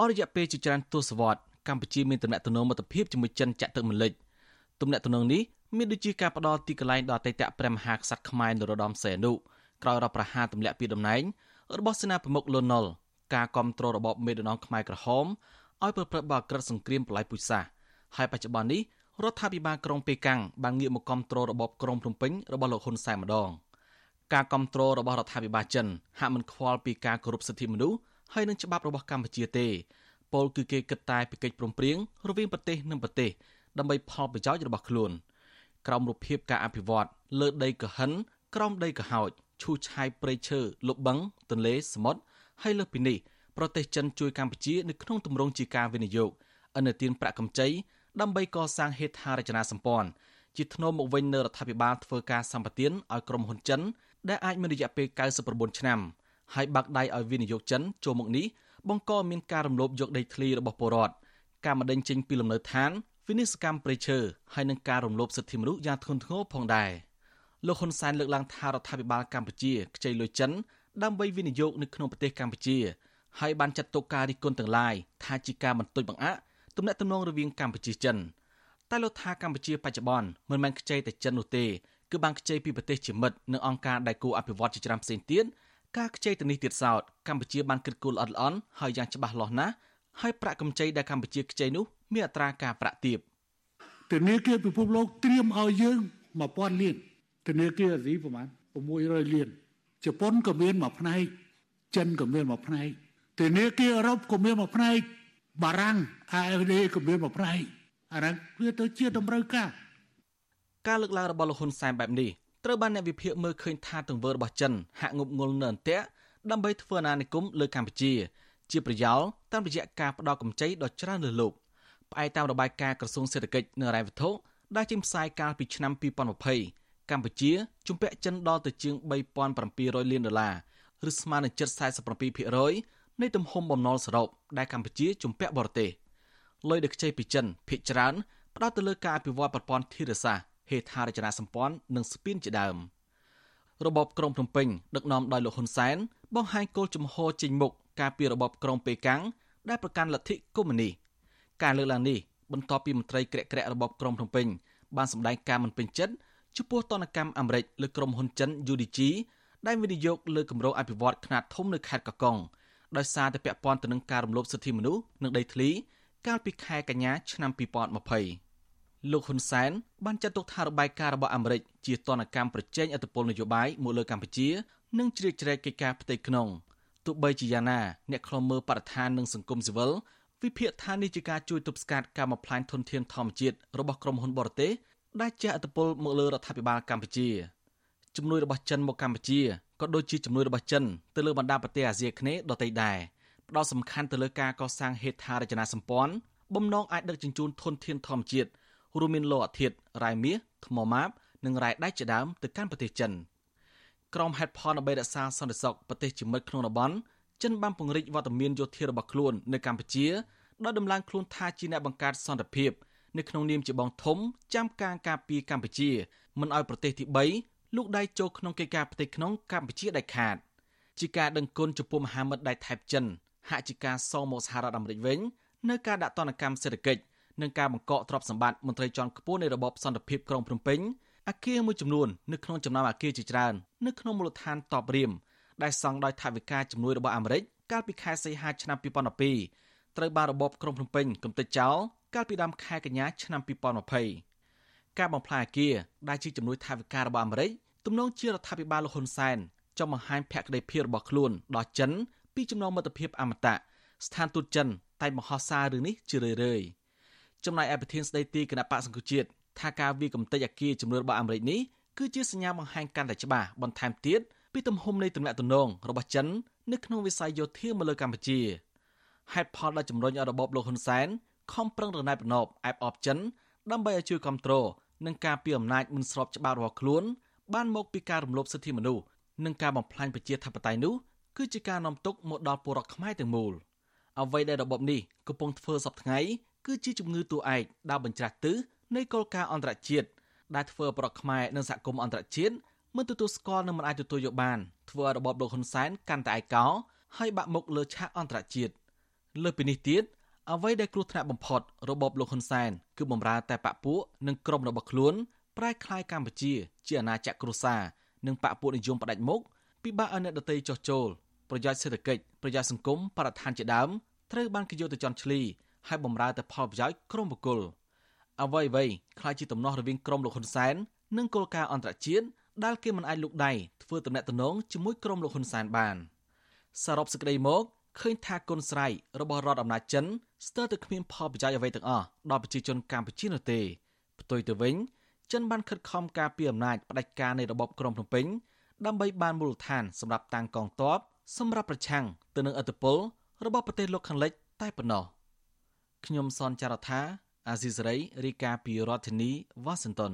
អស់រយៈពេលជាច្រើនទសវត្សរ៍កម្ពុជាមានទំនាក់ទំនងមិត្តភាពជាមួយចិនចាក់ទឹកម្លេចទំនាក់ទំនងនេះមានដូចជាការផ្ដល់ទីកន្លែងដល់អតីតព្រះមហាក្សត្រខ្មែរនរោត្តមសីហនុក្រោយរដ្ឋប្រហារទម្លាក់ពីតំណែងរបស់សេនាប្រមុខលន់ នល់ការគ្រប់គ្រងរបបមេដឹកនាំខ្មែរក្រហមឲ្យប្រព្រឹត្តបទក្រិតសង្គ្រាមបល័យពូជសាសន៍ហើយបច្ចុប្បន្ននេះរដ្ឋាភិបាលក្រុងប៉េកាំងបានងាកមកគ្រប់គ្រងរបបក្រុងភ្នំពេញរបស់លោកហ៊ុនសែនម្ដងការគ្រប់គ្រងរបស់រដ្ឋាភិបាលចិនហាក់មិនខ្វល់ពីការគោរពសិទ្ធិមនុស្ស ហើយនឹងច្បាប់របស់កម្ពុជាទេពលគឺគេគិតតែពីកិច្ចព្រមព្រៀងរវាងប្រទេសនិងប្រទេសដើម្បីផលប្រយោជន៍របស់ខ្លួនក្រោមរូបភាពការអភិវឌ្ឍលើដីកហិនក្រោមដីកហោចឈូសឆាយព្រៃឈើលុបបឹងទន្លេសមុទ្រហើយលើសពីនេះប្រទេសចិនជួយកម្ពុជានៅក្នុងទម្រង់ជាការវិនិយោគឥណទានប្រាក់កម្ចីដើម្បីកសាងហេដ្ឋារចនាសម្ព័ន្ធជាធ្នូមកវិញនៅរដ្ឋាភិបាលធ្វើការសម្បទានឲ្យក្រុមហ៊ុនចិនដែលអាចមានរយៈពេល99ឆ្នាំ ហើយបាក់ដៃឲ្យវិនិយោគចិនចូលមកនេះបង្កមានការរំលោភយកដីធ្លីរបស់ពលរដ្ឋការម្ដេញចេញពីលំនៅឋានវិនិស្សកម្មព្រៃឈើហើយនឹងការរំលោភសិទ្ធិមនុស្សយ៉ាងធ្ងន់ធ្ងរផងដែរលោកហ៊ុនសែនលើកឡើងថារដ្ឋាភិបាលកម្ពុជាខ្ចីលុយចិនដើម្បីវិនិយោគនៅក្នុងប្រទេសកម្ពុជាហើយបានចាត់ទុកការរិះគន់ទាំងឡាយថាជាការបន្ទុយបង្អាក់ទំនាក់ទំនងរវាងកម្ពុជាចិនតែលោកថាកម្ពុជាបច្ចុប្បន្នមិនមែនខ្ចីតែចិននោះទេគឺបានខ្ចីពីប្រទេសជាមិត្តនិងអង្គការដៃគូអភិវឌ្ឍជាច្រើនផ្សេងទៀត ការខ្ចីទៅនេះទៀតសោតកម្ពុជាបានគិតគូរល្អិតល្អន់ហើយយ៉ាងច្បាស់លាស់ណាស់ហើយប្រាក់កម្ចីដែលកម្ពុជាខ្ចីនោះមានអត្រាការប្រាក់ទាបធនាគារពិភពលោកត្រៀមឲ្យយើង1000លានធនាគារអាស៊ីប្រហែល600លានជប៉ុនក៏មានមួយផ្នែកចិនក៏មានមួយផ្នែកធនាគារអឺរ៉ុបក៏មានមួយផ្នែកបារាំង AFD ក៏មានមួយផ្នែកអាហ្នឹងវាទៅជាតម្រូវការការលើកឡើងរបស់លោកហ៊ុនសែនបែបនេះ ត្រូវបានអ្នកវិភាគមើលឃើញថាទង្វើរបស់ចិនហាក់ងប់ងល់នៅអន្ទាក់ដើម្បីធ្វើអាណានិគមលើកម្ពុជា ជាប្រយោលតាមរយៈការផ្ដល់កម្ចីដ៏ច្រើនលើលោកផ្អែកតាមរបាយការណ៍ក្រសួងសេដ្ឋកិច្ចនិងរ៉ែវត្ថុដែលចេញផ្សាយកាលពីឆ្នាំ2020កម្ពុជាជំពាក់ចិនដល់ទៅជាង3700លានដុល្លារឬស្មើនឹងជិត47%នៃទំហំបំណុលសរុបដែលកម្ពុជាជំពាក់បរទេសលុយដែលខ្ចីពីចិនភាគច្រើនផ្ដោតទៅលើការអភិវឌ្ឍប្រព័ន្ធធារាសាស្ត្រ ហេដ្ឋារចនាសម្ព័ន្ធនិងស្ពានជាដើមរបបក្រុងភ្នំពេញដឹកនាំដោយលោកហ៊ុនសែនបង្ហាញគោលជំហរចេញមុខការពីរបបក្រុងប៉េកាំងដែលប្រកាន់លទ្ធិកុម្មុយនីសការលើកឡើងនេះបន្ទាប់ពីមន្ត្រីក្រាក់ក្រាក់របបក្រុងភ្នំពេញបានសម្ដែងការមិនពេញចិត្តចំពោះតនកម្មអាមេរិកលើក្រុមហ៊ុនចិន UDG ដែលវិនិយោគលើគម្រោងអភិវឌ្ឍខ្នាតធំនៅខេត្តកកុងដោយសារតែពាក់ព័ន្ធទៅនឹងការរំលោភសិទ្ធិមនុស្សនិងដីធ្លីកាលពីខែកញ្ញាឆ្នាំ2020 លោកហ៊ុនសែនបានចាត់ទុកថារបាយការណ៍របស់អាមេរិកជាតនកម្មប្រជែងឥទ្ធិពលនយោបាយមកលើកម្ពុជានិងជ្រៀតជ្រែកកិច្ចការផ្ទៃក្នុងទោះបីជាយ៉ាងណាអ្នកខ្លំមើលបរិស្ថាននិងសង្គមស៊ីវិលវិភាគថានេះជាការជួយទប់ស្កាត់ការបំផ្លាញធនធានធម្មជាតិរបស់ក្រុមហ៊ុនបរទេសដែលជះឥទ្ធិពលមកលើរដ្ឋាភិបាលកម្ពុជាជំនួយរបស់ចិនមកកម្ពុជាក៏ដូចជាជំនួយរបស់ចិនទៅលើបណ្ដាប្រទេសអាស៊ីអាគ្នេយ៍ដទៃដែរផ្ដោតសំខាន់ទៅលើការកសាងហេដ្ឋារចនាសម្ព័ន្ធបំណងអាចដឹកជញ្ជូនធនធានធម្មជាតិ រួមមានលោហៈធាតុរ៉ែមាសថ្មម៉ាបនិងរ៉ែដែកជាដើមទៅកាន់ប្រទេសចិនក្រុមហេតុផលដើម្បីរក្សាសន្តិសុខប្រទេសជាមិត្តក្នុងតំបន់ចិនបានពង្រីកវត្តមានយោធារបស់ខ្លួននៅកម្ពុជាដោយដំឡើងខ្លួនថាជាអ្នកបង្កើតសន្តិភាពនៅក្នុងនាមជាបងធំចាំការការពារកម្ពុជាមិនឲ្យប្រទេសទី3លូកដៃចូលក្នុងកិច្ចការផ្ទៃក្នុងកម្ពុជាដាច់ខាតជាការដឹងគុណចំពោះមហាមិត្តដៃថៃចិនហាក់ជាការសងមកសហរដ្ឋអាមេរិកវិញនៅការដាក់ទណ្ឌកម្មសេដ្ឋកិច្ច និងការបង្កកទ្រព្យសម្បត្តិមន្ត្រីជាន់ខ្ពស់នៃរបបសន្តិភាពក្រុងភ្នំពេញអគារមួយចំនួននៅក្នុងចំណោមអគារជាច្រើននៅក្នុងមូលដ្ឋានតបរៀមដែលសង់ដោយថវិកាជំនួយរបស់អាមេរិកកាលពីខែសីហាឆ្នាំ2012ត្រូវបានរបបក្រុងភ្នំពេញកំទេចចោលកាលពីដើមខែកញ្ញាឆ្នាំ2020ការបំផ្លាញអគារដែលជាជំនួយថវិការបស់អាមេរិកទំនងជារដ្ឋាភិបាលលហ៊ុនសែនចង់បង្ហាញភក្តីភាពរបស់ខ្លួនដល់ចិនពីចំណងមិត្តភាពអមតៈស្ថានទូតចិនតែមហោសាររឿងនេះជារឿយៗ ចំណែកឯប្រធានស្ដីទីគណៈបកសង្គ្រោះជាតិថាការវាកំទេចអគារជំនួយរបស់អាមេរិកនេះគឺជាសញ្ញាបង្ហាញកាន់តែច្បាស់បន្ថែមទៀតពីទំហំនៃទំនាក់ទំនងរបស់ចិននៅក្នុងវិស័យយោធាមកលើកម្ពុជាហេតុផលដែលជំរុញឲ្យរបបលោកហ៊ុនសែនខំប្រឹងរណែបរណបអែបអបចិនដើម្បីឲ្យជួយគ្រប់គ្រងនិងការពីអំណាចមិនស្របច្បាប់របស់ខ្លួនបានមកពីការរំលោភសិទ្ធិមនុស្សនិងការបំផ្លាញប្រជាធិបតេយ្យនោះគឺជាការនាំទុកមកដល់ពលរដ្ឋខ្មែរទាំងមូលអ្វីដែលរបបនេះកំពុងធ្វើសពថ្ងៃ គឺជាជំងឺតួឯកដើរបញ្ច្រាស់ទិសនៃគោលការណ៍អន្តរជាតិដែលធ្វើឲ្យប្រកខ្មែរនិងសហគមន៍អន្តរជាតិមិនទទួលស្គាល់និងមិនអាចទទួលយកបានធ្វើឲ្យរបបលោកហ៊ុនសែនកាន់តែឯកោហើយបាក់មុខលើឆាកអន្តរជាតិលើពីនេះទៀតអ្វីដែលគ្រោះថ្នាក់បំផុតរបបលោកហ៊ុនសែនគឺបំរើតែបពពួកនិងក្រុមរបស់ខ្លួនប្រែក្លាយកម្ពុជាជាអាណាចក្រគ្រួសារនិងបពពួកនិយមផ្ដាច់មុខពិបាកឲ្យអ្នកដទៃចោះចូលប្រយោជន៍សេដ្ឋកិច្ចប្រយោជន៍សង្គមបរិស្ថានជាដើមត្រូវបានគេយកទៅចន់ឈ្លី ហើយបំរើតែផលប្រយោជន៍ក្រុមបុគ្គលអ្វីអ្វីខ្ល้ายជាទំនាស់រវាងក្រុមលោកហ៊ុនសែននិងគោលការណ៍អន្តរជាតិដែលគេមិនអាចលុកដៃធ្វើទំនាក់ទំនងជាមួយក្រុមលោកហ៊ុនសែនបានសរុបសេចក្តីមកឃើញថាគុណស្រ័យរបស់រដ្ឋអំណាចចិនស្ទើរតែគ្មានផលប្រយោជន៍អ្វីទាំងអស់ដល់ប្រជាជនកម្ពុជានោះទេផ្ទុយទៅវិញចិនបានខិតខំការពារអំណាចផ្ដាច់ការនៃរបបក្រុងភ្នំពេញដើម្បីបានមូលដ្ឋានសម្រាប់តាំងកងទ័ពសម្រាប់ប្រឆាំងទៅនឹងឥទ្ធិពលរបស់ប្រទេសលោកខាងលិចតែប៉ុណ្ណោះ ខ្ញុំសនចាររថាអាស៊ីសេរីរាយការណ៍ពីរដ្ឋធានីវ៉ាស៊ីនតោន